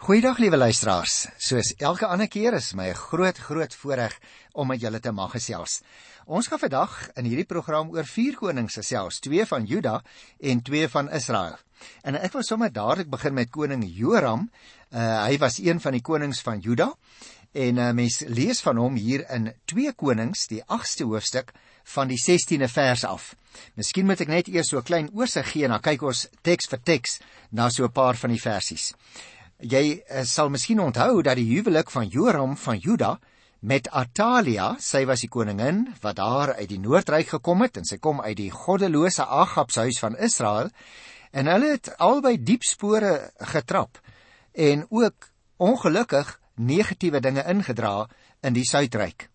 Goeiedag liewe luisteraars. Soos elke ander keer is my 'n groot groot voorreg om met julle te mag gesels. Ons gaan vandag in hierdie program oor vier konings gesels, twee van Juda en twee van Israel. En ek wil sommer dadelik begin met koning Joram. Uh, hy was een van die konings van Juda en uh, mens lees van hom hier in 2 Konings, die 8ste hoofstuk van die 16de vers af. Miskien moet ek net eers so 'n klein oorsig gee en dan kyk ons teks vir teks na so 'n paar van die versies. Jy uh, sal miskien onthou dat die huwelik van Joram van Juda met Atalia, sy was die koningin wat daar uit die noordryk gekom het en sy kom uit die goddelose Agab se huis van Israel en hulle het albei diep spore getrap en ook ongelukkig negatiewe dinge ingedra in die suidryk.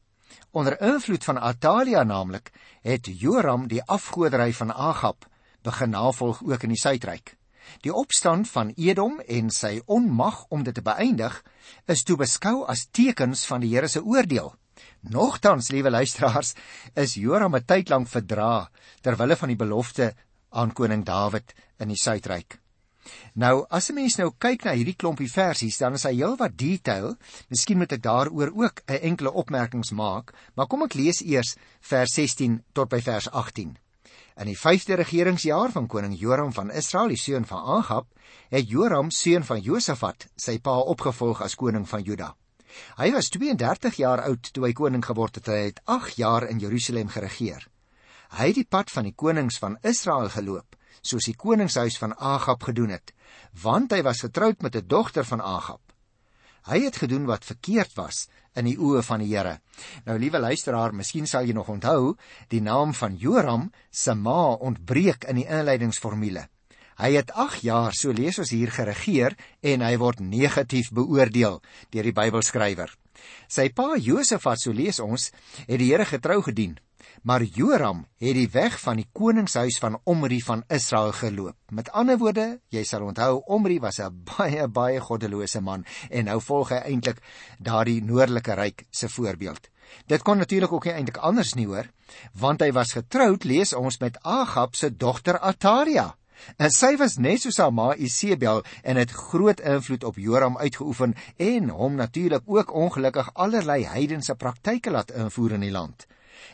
Onder invloed van Atalia naamlik het Joram die afgoderry van Agab begin navolg ook in die suidryk. Die opstand van Edom en sy onmag om dit te beëindig is toe beskou as tekens van die Here se oordeel. Nogtans, liewe luisteraars, is Joram 'n tyd lank verdra ter wille van die belofte aan koning Dawid in die suidryk. Nou, as 'n mens nou kyk na hierdie klompie versies, dan is hy heelwat detail. Miskien moet ek daaroor ook 'n enkele opmerkings maak, maar kom ek lees eers vers 16 tot by vers 18. In die 5de regeringsjaar van koning Joram van Israel, die seun van Agab, het Joram, seun van Josafat, sy pa opgevolg as koning van Juda. Hy was 32 jaar oud toe hy koning geword het. Hy het 8 jaar in Jerusalem geregeer. Hy het die pad van die konings van Israel geloop, soos die koningshuis van Agab gedoen het, want hy was getroud met 'n dogter van Agab. Hy het gedoen wat verkeerd was in die oë van die Here. Nou liewe luisteraar, miskien sal jy nog onthou, die naam van Joram se ma ontbreek in die inleidingsformule. Hy het 8 jaar, so lees ons hier, geregeer en hy word negatief beoordeel deur die Bybelskrywer. Sy pa Josafat, so lees ons, het die Here getrou gedien maar Joram het die weg van die koningshuis van Omri van Israel geloop. Met ander woorde, jy sal onthou Omri was 'n baie baie goddelose man en nou volg hy eintlik daardie noordelike ryk se voorbeeld. Dit kon natuurlik ook nie eintlik anders nie hoor, want hy was getroud, lees ons met Agab se dogter Atalia. En sy was net soos haar ma Isebel en het groot invloed op Joram uitgeoefen en hom natuurlik ook ongelukkig allerlei heidense praktyke laat invoer in die land.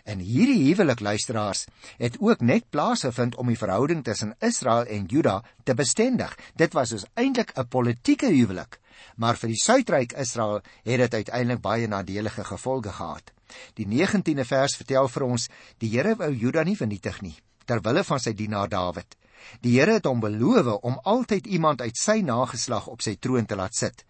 En hierdie huwelik luisteraars het ook net plaasgevind om die verhouding tussen Israel en Juda te bestendig. Dit was dus eintlik 'n politieke huwelik, maar vir die suidryk Israel het dit uiteindelik baie nadelige gevolge gehad. Die 19de vers vertel vir ons die Here wou Juda nie vernietig nie ter wille van sy dienaar Dawid. Die Here het hom beloof om altyd iemand uit sy nageslag op sy troon te laat sit.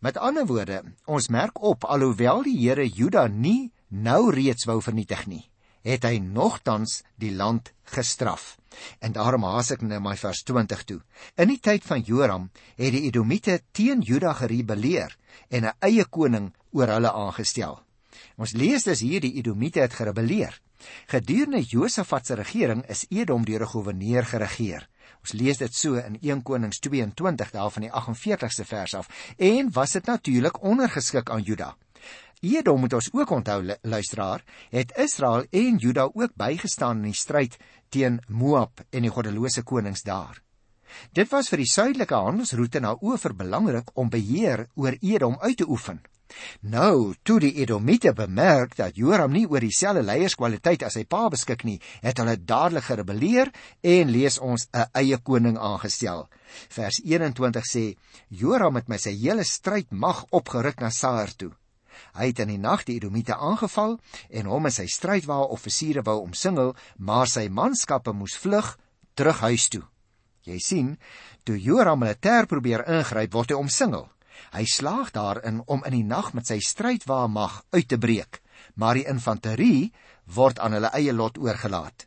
Met ander woorde, ons merk op alhoewel die Here Juda nie nou reeds wou vernietig nie, het hy nogtans die land gestraf. En daarom haas ek nou my vers 20 toe. In die tyd van Joram het die Edomiete teen Juda gerebelleer en 'n eie koning oor hulle aangestel. Ons lees dus hier die Edomiete het gerebelleer. Gedurende Josafat se regering is Edom deur 'n goewerneur geregeer. Ons lees dit so in 1 Konings 22 daar van die 48ste vers af en was dit natuurlik ondergeskik aan Juda. Edom moet ons ook onthou luisteraar, het Israel en Juda ook bygestaan in die stryd teen Moab en die goddelose konings daar. Dit was vir die suidelike handelsroete na Ofer belangrik om beheer oor Edom uit te oefen. Nou, toe die Edomiete bemerk dat Joram nie oor dieselfde leierskwaliteit as sy pa beskik nie, het hulle dadelik gerebelleer en lees ons 'n eie koning aangestel. Vers 21 sê: Joram het met sy hele strydmag opgeruk na Saar toe. Hy het in die nag die Edomiete aangeval en hom en sy strydwa offisiere wou omsingel, maar sy manskappe moes vlug terug huis toe. Jy sien, toe Joram militêr probeer ingryp, word hy omsingel. Hy slaag daarin om in die nag met sy strydwa mag uit te breek, maar die infanterie word aan hulle eie lot oorgelaat.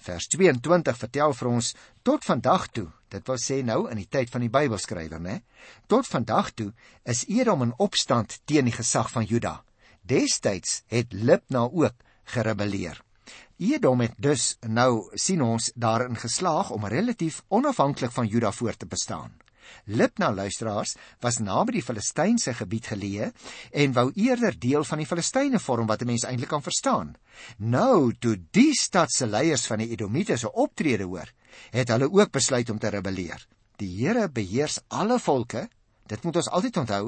Vers 22 vertel vir ons tot vandag toe Dit wil sê nou in die tyd van die Bybelskrywer, né? Tot vandag toe is Edom in opstand teen die gesag van Juda. Destyds het Libna ook gerebelleer. Edom het dus nou sien ons daarin geslaag om relatief onafhanklik van Juda voort te bestaan. Libna luisteraars was naby die Filistynse gebied geleë en wou eerder deel van die Filistyne vorm wat 'n mens eintlik kan verstaan. Nou toe die stad se leiers van die Edomiete se optrede hoor, het hulle ook besluit om te rebelleer. Die Here beheers alle volke, Dit moet ons altyd onthou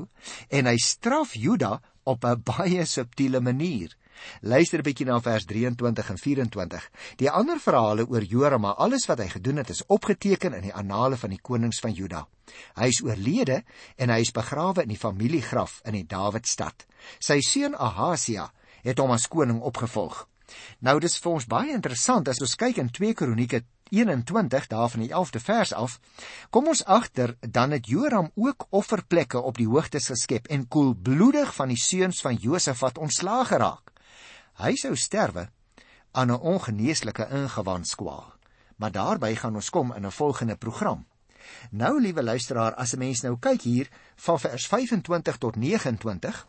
en hy straf Juda op 'n baie subtiele manier. Luister 'n bietjie na vers 23 en 24. Die ander verhale oor Joram, maar alles wat hy gedoen het, is opgeteken in die annale van die konings van Juda. Hy is oorlede en hy is begrawe in die familiegraf in die Dawidstad. Sy seun Ahasia het hom as koning opgevolg. Nou dis vir ons baie interessant as ons kyk in 2 Kronieke 21 daar van die 11de vers af, kom ons agter dan het Joram ook offerplekke op die hoogtes geskep en koelbloedig van die seuns van Josafat ontslaag geraak. Hy sou sterwe aan 'n ongeneeslike ingewandskwaal. Maar daarby gaan ons kom in 'n volgende program. Nou liewe luisteraar, as 'n mens nou kyk hier van vers 25 tot 29,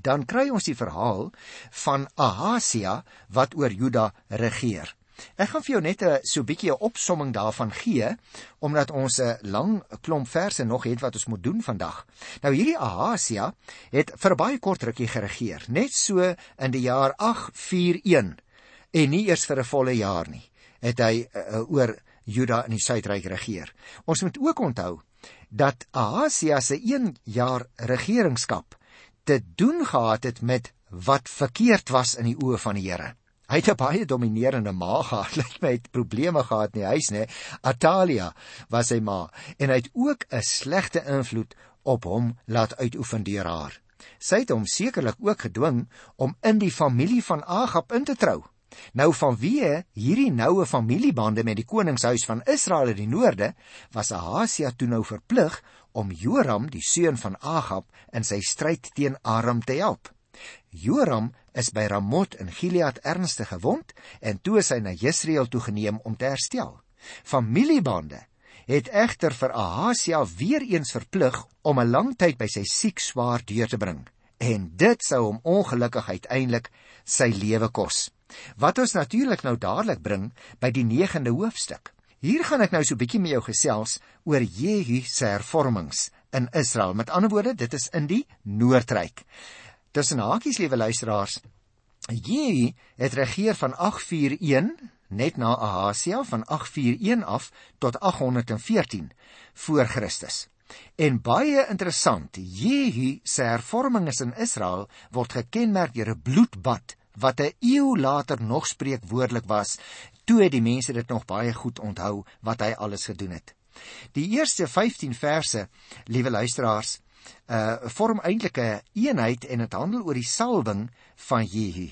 dan kry ons die verhaal van Ahasia wat oor Juda regeer. Ek gaan vir jou net 'n so bietjie 'n opsomming daarvan gee omdat ons 'n lang klomp verse nog het wat ons moet doen vandag. Nou hierdie Ahasia het vir baie kort rukkie geregeer, net so in die jaar 841 en nie eers vir 'n volle jaar nie. Het hy uh, oor Juda in die suidryk regeer. Ons moet ook onthou dat Ahasia se 1 jaar regeringskap te doen gehad het met wat verkeerd was in die oë van die Here. Hy het 'n baie dominerende ma gehad, lyk my het probleme gehad in die huis, né? Atalia was sy ma en hy het ook 'n slegte invloed op hom laat uitoefen deur haar. Sy het hom sekerlik ook gedwing om in die familie van Agab in te trou. Nou vanweë hierdie noue familiebande met die koningshuis van Israel in die noorde, was Ahasia toe nou verplig om Joram, die seun van Agab, in sy stryd teen Aram te help. Joram is by Ramot in Gilead ernstig gewond en toe is hy na Jesreel toegeneem om te herstel. Familiebande het egter vir Ahasia weer eens verplig om 'n lang tyd by sy siek swaar deur te bring en dit sou hom ongelukkig uiteindelik sy lewe kos. Wat ons natuurlik nou dadelik bring by die 9de hoofstuk. Hier gaan ek nou so 'n bietjie met jou gesels oor Jehu se hervormings in Israel. Met ander woorde, dit is in die Noordryk. Tussen hakies, liewe luisteraars, Jehu het regeer van 841 net na Ahasia van 841 af tot 814 voor Christus. En baie interessant, Jehu se hervormings in Israel word gekenmerk deur 'n bloedbad wat 'n eeu later nog spreekwoordelik was. Toe het die mense dit nog baie goed onthou wat hy alles gedoen het. Die eerste 15 verse, liewe luisteraars, uh vorm eintlik 'n eenheid en dit handel oor die salwing van Jehu.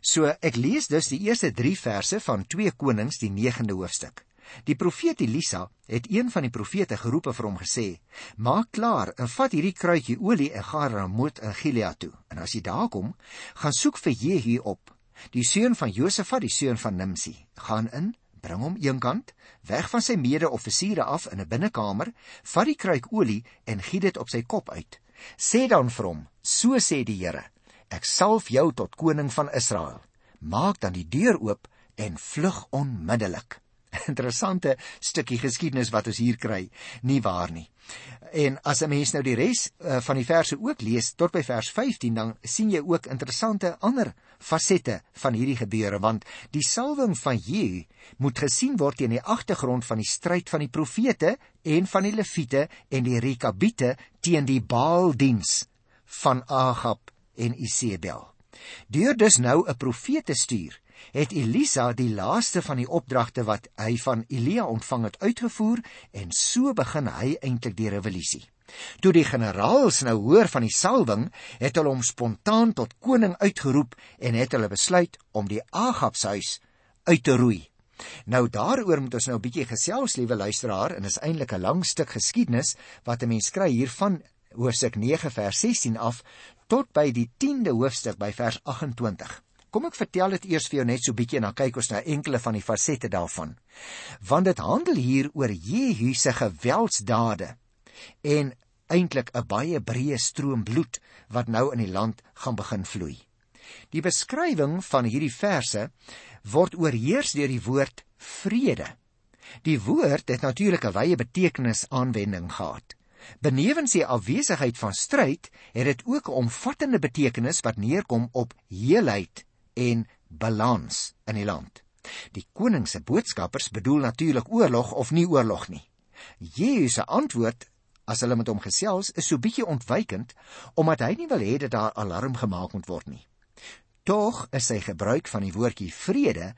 So ek lees dus die eerste 3 verse van 2 Konings die 9de hoofstuk. Die profeet Elisa het een van die profete geroep en vir hom gesê: "Maak klaar en vat hierdie kruitjie olie en gaan na Ramot in Gilead toe. En as jy daar kom, gaan soek vir Jehu op, die seun van Josafat, die seun van Nimsi. Gaan in bring hom eenkant weg van sy mede-offisiere af in 'n binnekamer, vat die kruik olie en giet dit op sy kop uit. Sê dan vir hom: "So sê die Here: Ek salf jou tot koning van Israel. Maak dan die deur oop en vlug onmiddellik." Interessante stukkie geskiedenis wat ons hier kry, nie waar nie? En as 'n mens nou die res uh, van die verse ook lees tot by vers 15, dan sien jy ook interessante ander fasette van hierdie gebeure want die salwing van Jehu moet gesien word teen die agtergrond van die stryd van die profete en van die leviete en die rekabiete teen die Baaldiens van Agab en Isebel. Deur dus nou 'n profete stuur het Elisa die laaste van die opdragte wat hy van Elia ontvang het uitgevoer en so begin hy eintlik die revolusie. Toe die generaals nou hoor van die salwing, het hulle hom spontaan tot koning uitgeroep en het hulle besluit om die Agabshuis uit te roei. Nou daaroor moet ons nou 'n bietjie gesels, liewe luisteraar, en is eintlik 'n lang stuk geskiedenis wat 'n mens kry hier van hoofstuk 9 vers 16 af tot by die 10de hoofstuk by vers 28. Kom ek vertel dit eers vir jou net so bietjie en dan kyk ons na enkele van die fasette daarvan. Want dit handel hier oor Jehu se geweldsdade en eintlik 'n baie breë stroom bloed wat nou in die land gaan begin vloei. Die beskrywing van hierdie verse word oorheers deur die woord vrede. Die woord het natuurlik 'n wye betekenis aanwending gehad. Benewens die afwesigheid van stryd, het dit ook 'n omvattende betekenis wat neerkom op heelheid en balans in die land. Die koning se boodskappers bedoel natuurlik oorlog of nie oorlog nie. Jesus se antwoord as hulle met hom gesels, is so bietjie ontwykend omdat hy nie wil hê dat daar alarm gemaak moet word nie. Tog is sy gebruik van die woordjie vrede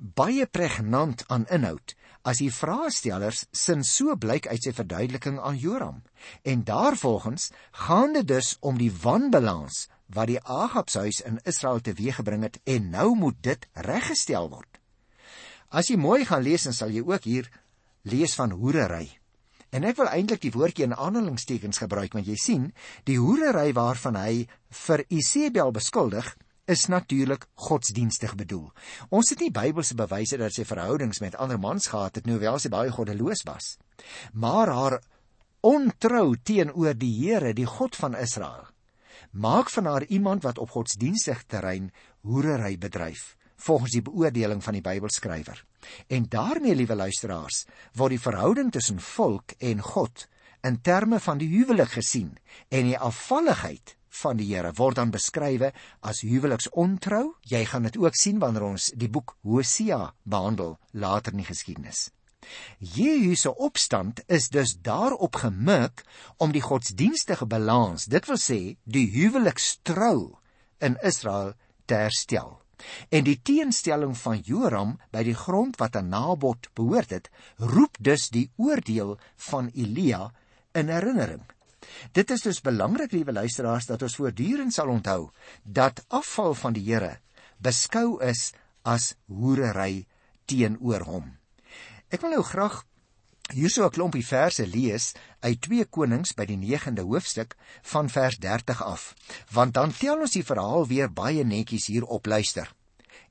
baie pregnant aan inhoud as die vraestellers sin so blyk uit sy verduideliking aan Joram. En daarvolgens gaan dit dus om die wanbalans wat die Agabshuis in Israel teweeggebring het en nou moet dit reggestel word. As jy mooi gaan lees, dan sal jy ook hier lees van hoerery. En ek wil eintlik die woordjie in aanhalingstekens gebruik want jy sien, die hoerery waarvan hy vir Isebel beskuldig is natuurlik godsdienstig bedoel. Ons het nie Bybelse bewyse dat sy verhoudings met ander mans gehad het, hoewel sy baie goddeloos was. Maar haar ontrou teenoor die Here, die God van Israel, maak van haar iemand wat op godsdienstig terrein hoerery bedryf volgens die beoordeling van die Bybelskrywer. En daarmee, liewe luisteraars, word die verhouding tussen volk en God in terme van die huwelik gesien en die afvalligheid van die Here word dan beskrywe as huweliksontrou. Jy gaan dit ook sien wanneer ons die boek Hosea behandel later in die geskiedenis. Jehu se opstand is dus daarop gemik om die godsdienstige balans, dit wil sê die huwelikstrou in Israel te herstel. En die teenstelling van Joram by die grond wat aan Nabot behoort het, roep dus die oordeel van Elia in herinnering. Dit is dus belangrik, liewe luisteraars, dat ons voortdurend sal onthou dat afval van die Here beskou is as hoerery teenoor hom. Ek wil nou graag hierso 'n klompie verse lees uit 2 Konings by die 9de hoofstuk van vers 30 af, want dan tel ons die verhaal weer baie netjies hier op luister.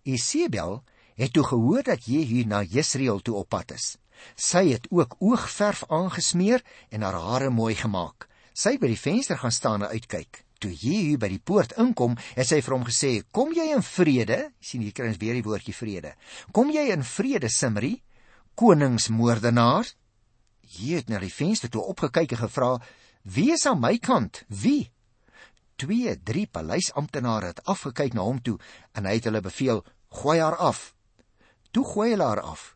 Isebel het toe gehoor dat Jehu na Jesreel toe op pad is. Sy het ook oogverf aangesmeer en haar hare mooi gemaak. Sy by die venster gaan staan en uitkyk. Toe Jehu by die poort inkom, het sy vir hom gesê: "Kom jy in vrede?" sien hier kry ons weer die woordjie vrede. "Kom jy in vrede, Simri, koningsmoordenaar?" Hy het na die venster toe opgekyk en gevra: "Wie is aan my kant? Wie?" Twee, drie paleisamptenare het afgekyk na hom toe en hy het hulle beveel: "Gooi haar af." Toe gooi hulle haar af.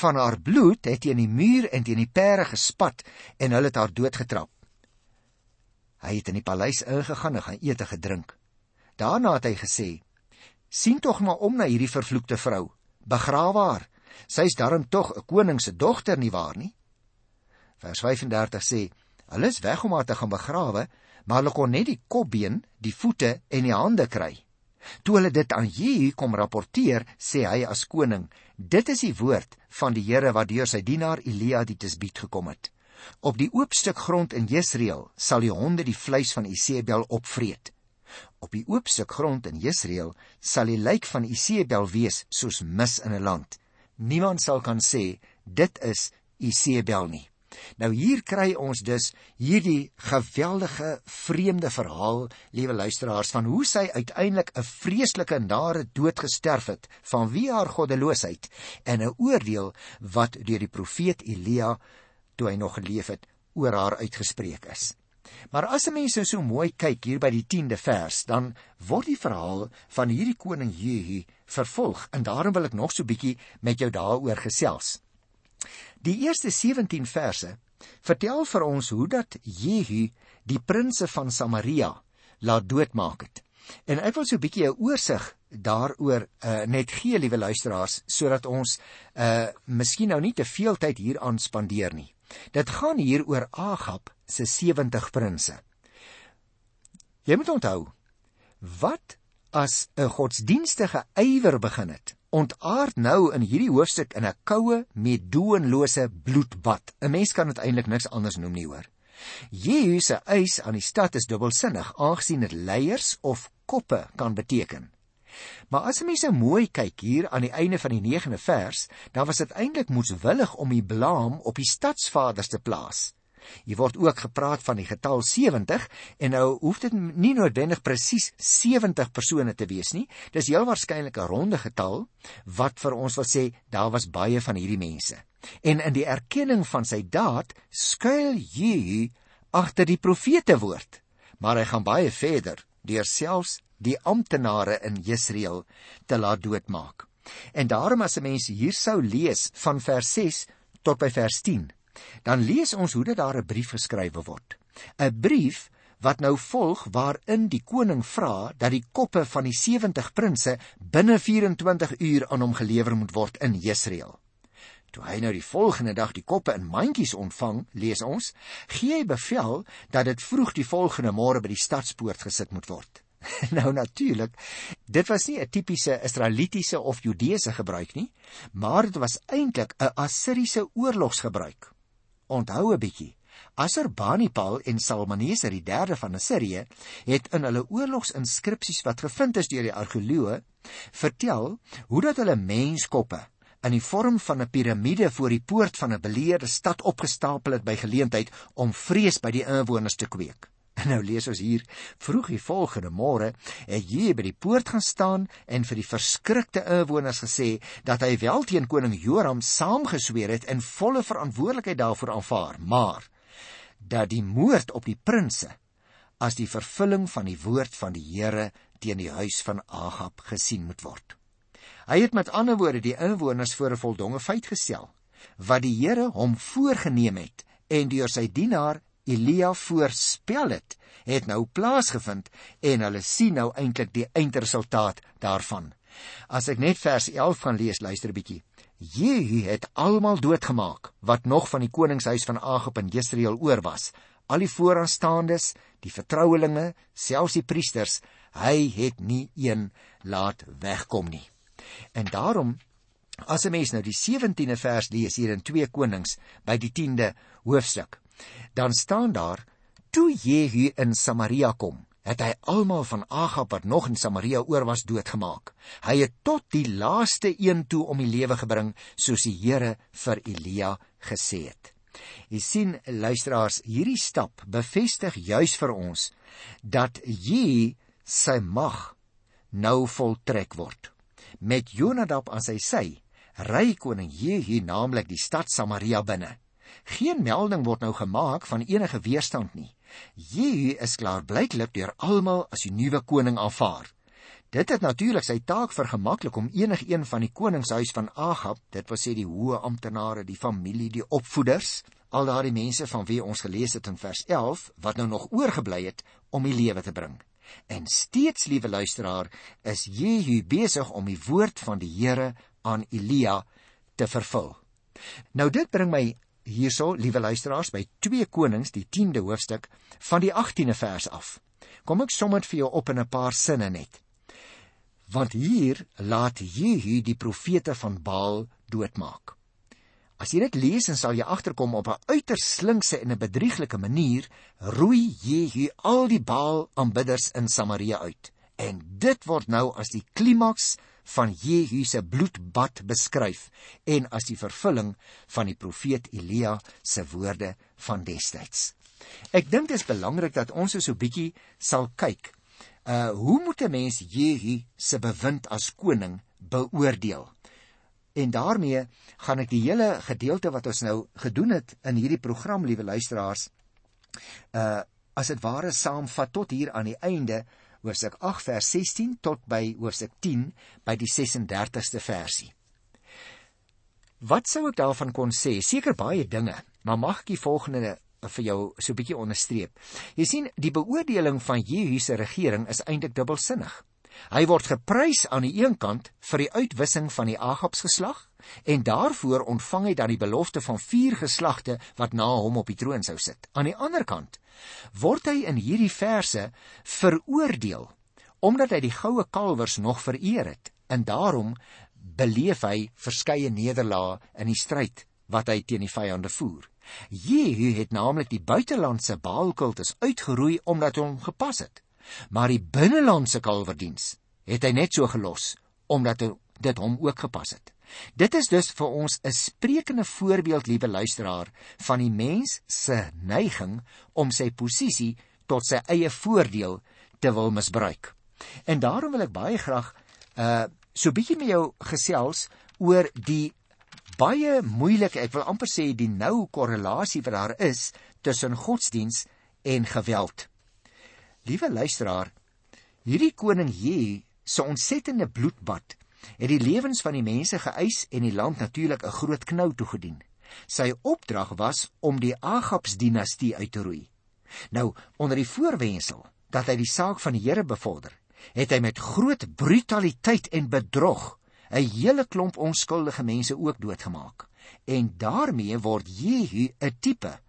Van haar bloed het teen die muur en teen die pere gespat en hulle het haar doodgetrap. Hy het in die paleis ingegaan en gaan eet en gedrink. Daarna het hy gesê: "Sien tog maar om na hierdie vervloekte vrou. Begrawe haar. Sy is darm tog 'n koning se dogter nie waar nie?" Vers 35 sê: Hulle is weg om haar te gaan begrawe, maar hulle kon net die kopbeen, die voete en die hande kry. Toe hulle dit aan Jehu kom rapporteer, sê hy as koning: Dit is die woord van die Here wat deur sy dienaar Elia die Tisbiet gekom het. Op die oop stuk grond in Jesreel sal die honde die vleis van Isebel opvreet. Op die oop stuk grond in Jesreel sal die lijk van Isebel wees soos mis in 'n land. Niemand sal kan sê dit is Isebel nie. Nou hier kry ons dus hierdie geweldige vreemde verhaal, liewe luisteraars, van hoe sy uiteindelik 'n vreeslike nare dood gesterf het vanweë haar goddeloosheid en 'n oordeel wat deur die profeet Elia toe hy nog geleef het oor haar uitgespreek is. Maar as 'n mens nou so mooi kyk hier by die 10de vers, dan word die verhaal van hierdie koning Jehu vervolg en daarom wil ek nog so bietjie met jou daaroor gesels. Die eerste 17 verse vertel vir ons hoe dat Jehu die prinse van Samaria laat doodmaak het. En ek wil so 'n bietjie 'n oorsig daaroor uh, net gee, liewe luisteraars, sodat ons uh miskien nou nie te veel tyd hier aan spandeer nie. Dit gaan hier oor Agab se 70 prinse. Jy moet onthou, wat as 'n godsdienstige ywer begin het ontaard nou in hierdie hoofstuk in 'n koue, medoenlose bloedbad. 'n Mens kan dit eintlik niks anders noem nie, hoor. Jehu se eis aan die stad is dubbelsinnig, aangesien dit leiers of koppe kan beteken. Maar as 'n mens nou mooi kyk hier aan die einde van die 9de vers, dan was dit eintlik moeswillig om die blame op die stadsvaders te plaas. Hier word ook gepraat van die getal 70 en nou hoef dit nie noodwendig presies 70 persone te wees nie. Dis heel waarskynlik 'n ronde getal wat vir ons wil sê daar was baie van hierdie mense. En in die erkenning van sy daad skuil Jehu agter die profete woord. Maar hy gaan baie verder deur selfs die amptenare in Jesreel te laat doodmaak. En daarom as 'n mens hier sou lees van vers 6 tot by vers 10 dan lees ons hoe dit daar 'n brief geskrywe word. 'n Brief wat nou volg waarin die koning vra dat die koppe van die 70 prinse binne 24 uur aan hom gelewer moet word in Jesreel. Toe hy nou die volgende dag die koppe in mandjies ontvang, lees ons, gee hy bevel dat dit vroeg die volgende môre by die stadspoort gesit moet word. nou natuurlik, dit was nie 'n tipiese Israelitiese of Judeese gebruik nie, maar dit was eintlik 'n Assiriese oorlogsgebruik. Onthou 'n bietjie. Assurbanipal en Salmaneser die derde van Assirië het in hulle oorlogsinskripsies wat gevind is deur die argeoloë vertel hoe dat hulle menskoppe in die vorm van 'n piramide voor die poort van 'n beleerde stad opgestapel het by geleentheid om vrees by die inwoners te kweek. En nou lees ons hier: Vroeg die volgende môre het jy by die poort gaan staan en vir die verskrikte inwoners gesê dat hy wel teen koning Joram saamgesweer het en volle verantwoordelikheid daarvoor aanvaar, maar dat die moord op die prinse as die vervulling van die woord van die Here teen die huis van Agab gesien moet word. Hy het met ander woorde die inwoners voor 'n voldonge feit gestel wat die Here hom voorgenem het en deur sy dienaar Elia voorspel het, het nou plaasgevind en hulle sien nou eintlik die eindresultaat daarvan. As ek net vers 11 gaan lees, luister 'n bietjie. Jehu het almal doodgemaak wat nog van die koningshuis van Agab in Jesreel oor was. Al die vooraanstaandes, die vertrouelinge, selfs die priesters, hy het nie een laat wegkom nie. En daarom as 'n mens nou die 17de vers lees hier in 2 Konings by die 10de hoofstuk, dan staan daar: Toe Jehu in Samaria kom, het hy almal van Agab wat nog in Samaria oor was doodgemaak. Hy het tot die laaste een toe om die lewe gebring, soos die Here vir Elia gesê het. Jy sien luisteraars, hierdie stap bevestig juis vir ons dat Jehu sy mag nou voltrek word met Jonadab aan sy sy, ry koning Jehu naamlik die stad Samaria binne. Geen melding word nou gemaak van enige weerstand nie. Jehu is klaar blyklik deur almal as die nuwe koning aanvaar. Dit het natuurlik sy taak vergemaklik om enigiemand van die koningshuis van Agab, dit wil sê die hoë amptenare, die familie, die opvoeders, al daardie mense van wie ons gelees het in vers 11 wat nou nog oorgebly het om die lewe te bring. En steeds, liewe luisteraar, is Jehu besig om die woord van die Here aan Elia te vervul. Nou dit bring my hierso, liewe luisteraars, by 2 Konings, die 10de hoofstuk van die 18de vers af. Kom ek som dit vir jou op in 'n paar sinne net. Want hier laat Jehu die profete van Baal doodmaak. As jy dit lees, dan sal jy agterkom op 'n uiters slinkse en 'n bedrieglike manier roei Jehu al die Baal aanbidders in Samaria uit. En dit word nou as die klimaks van Jehu se bloedbad beskryf en as die vervulling van die profeet Elia se woorde van destyds. Ek dink dit is belangrik dat ons so 'n bietjie sal kyk. Uh hoe moet 'n mens Jehu se bewind as koning beoordeel? En daarmee gaan ek die hele gedeelte wat ons nou gedoen het in hierdie program, liewe luisteraars, uh as dit ware saamvat tot hier aan die einde, hoofstuk 8 vers 16 tot by hoofstuk 10 by die 36ste versie. Wat sou ek daarvan kon sê? Seker baie dinge, maar mag ek die volgende vir jou so 'n bietjie onderstreep. Jy sien, die beoordeling van Jehu se regering is eintlik dubbelsinnig. Hy word geprys aan die een kant vir die uitwissing van die Agabs geslag en daarvoor ontvang hy dan die belofte van vier geslagte wat na hom op die troon sou sit. Aan die ander kant word hy in hierdie verse veroordeel omdat hy die goue kalwers nog vereer het en daarom beleef hy verskeie nederlae in die stryd wat hy teen die vyande voer. Jehu het naamlik die buitelandse Baalkultus uitgeroei omdat hom gepas het. Maar die binnelandse kalverdiens het hy net so gelos omdat dit hom ook gepas het. Dit is dus vir ons 'n sprekende voorbeeld, liewe luisteraar, van die mens se neiging om sy posisie tot sy eie voordeel te wil misbruik. En daarom wil ek baie graag uh so bietjie met jou gesels oor die baie moeilike, ek wil amper sê die nou korrelasie wat daar is tussen godsdiens en geweld. Liewe luisteraar, hierdie koning Jehu se ontsettende bloedbad het die lewens van die mense geëis en die land natuurlik 'n groot knou toegedien. Sy opdrag was om die Agabs-dinastie uit te roei. Nou, onder die voorwendsel dat hy die saak van die Here bevorder, het hy met groot brutaliteit en bedrog 'n hele klomp onskuldige mense ook doodgemaak. En daarmee word Jehu 'n tipe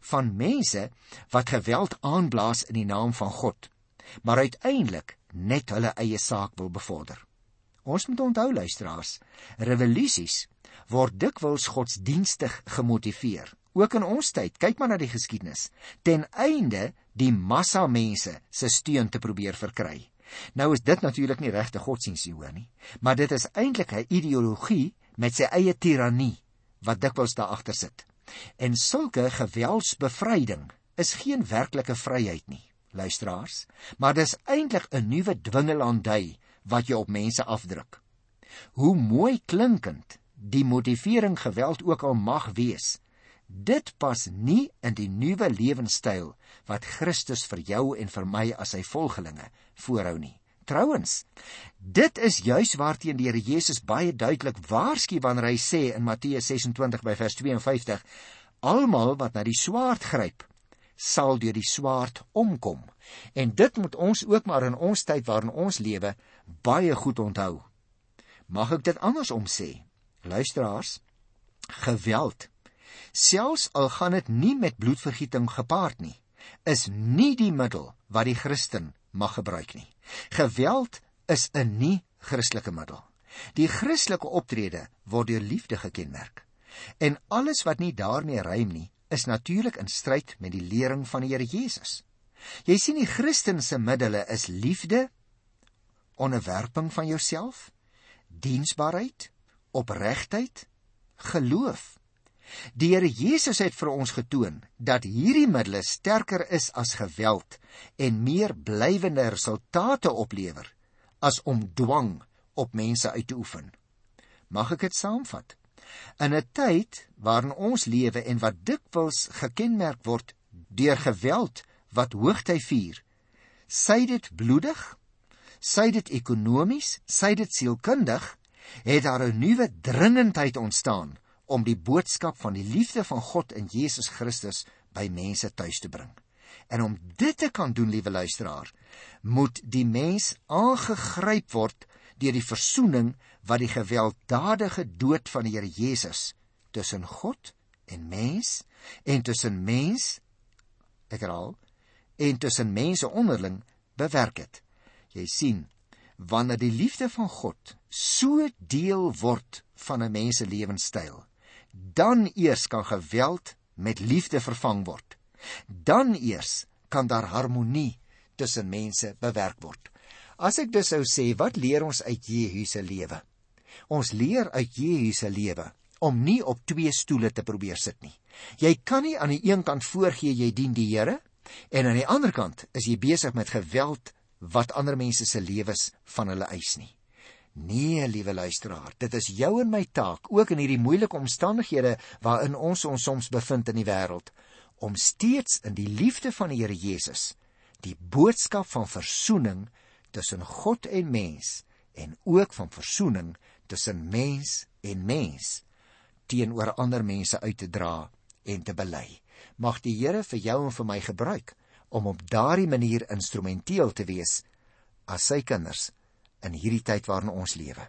van mense wat geweld aanblaas in die naam van God, maar uiteindelik net hulle eie saak wil bevorder. Ons moet onthou luisteraars, revolusies word dikwels godsdienstig gemotiveer. Ook in ons tyd, kyk maar na die geskiedenis, ten einde die massa mense se steun te probeer verkry. Nou is dit natuurlik nie regte godsdienst nie, hoor nie, maar dit is eintlik 'n ideologie met sy eie tirannie wat dikwels daar agter sit. En sulke geweldsbevryding is geen werklike vryheid nie, luisteraars, maar dis eintlik 'n nuwe dwingelandy wat jy op mense afdruk. Hoe mooi klinkend die motivering geweld ook al mag wees, dit pas nie in die nuwe lewenstyl wat Christus vir jou en vir my as sy volgelinge voorhou nie. Trouwens, dit is juis waarteen die Here Jesus baie duidelik waarsku wanneer hy sê in Matteus 26 by vers 52: Almal wat na die swaard gryp, sal deur die swaard omkom. En dit moet ons ook maar in ons tyd waarin ons lewe baie goed onthou. Mag ek dit andersom sê? Luisteraars, geweld, selfs al gaan dit nie met bloedvergieting gepaard nie, is nie die middel wat die Christen mag gebruik nie. Geweld is 'n nie Christelike middel. Die Christelike optrede word deur liefde gekenmerk. En alles wat nie daarmee rym nie, is natuurlik in stryd met die lering van die Here Jesus. Jy sien die Christen se middele is liefde, onderwerping van jouself, diensbaarheid, opregtheid, geloof. Die Here Jesus het vir ons getoon dat hierdie middele sterker is as geweld en meer blywende resultate oplewer as om dwang op mense uit te oefen. Mag ek dit saamvat? In 'n tyd waarin ons lewe en wat dikwels gekenmerk word deur geweld wat hoogty vier, sy dit bloedig, sy dit ekonomies, sy dit sielkundig, het daar 'n nuwe dringendheid ontstaan om die boodskap van die liefde van God in Jesus Christus by mense tuis te bring. En om dit te kan doen, liewe luisteraar, moet die mens aangegryp word deur die versoening wat die gewelddadige dood van die Here Jesus tussen God en mens en tussen mens ek herhaal en tussen mense onderling bewerk het. Jy sien, wanneer die liefde van God so deel word van 'n mens se lewenstyl, dan eers kan geweld met liefde vervang word. Dan eers kan daar harmonie tussen mense bewerk word. As ek dus sou sê, wat leer ons uit Jehu se lewe? Ons leer uit Jehu se lewe om nie op twee stoele te probeer sit nie. Jy kan nie aan die een kant voorgee jy dien die Here en aan die ander kant is jy besig met geweld wat ander mense se lewens van hulle eis nie. Nee, liewe luisteraar, dit is jou en my taak, ook in hierdie moeilike omstandighede waarin ons ons soms bevind in die wêreld, om steeds in die liefde van die Here Jesus die boodskap van verzoening tussen God en mens en ook van verzoening tussen mens en mens teenoor ander mense uit te dra en te bely. Mag die Here vir jou en vir my gebruik om op daardie manier instrumenteel te wees as sy kinders in hierdie tyd waarin ons lewe.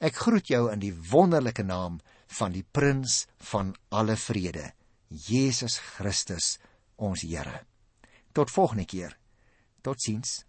Ek groet jou in die wonderlike naam van die prins van alle vrede, Jesus Christus, ons Here. Tot volgende keer. Totsiens.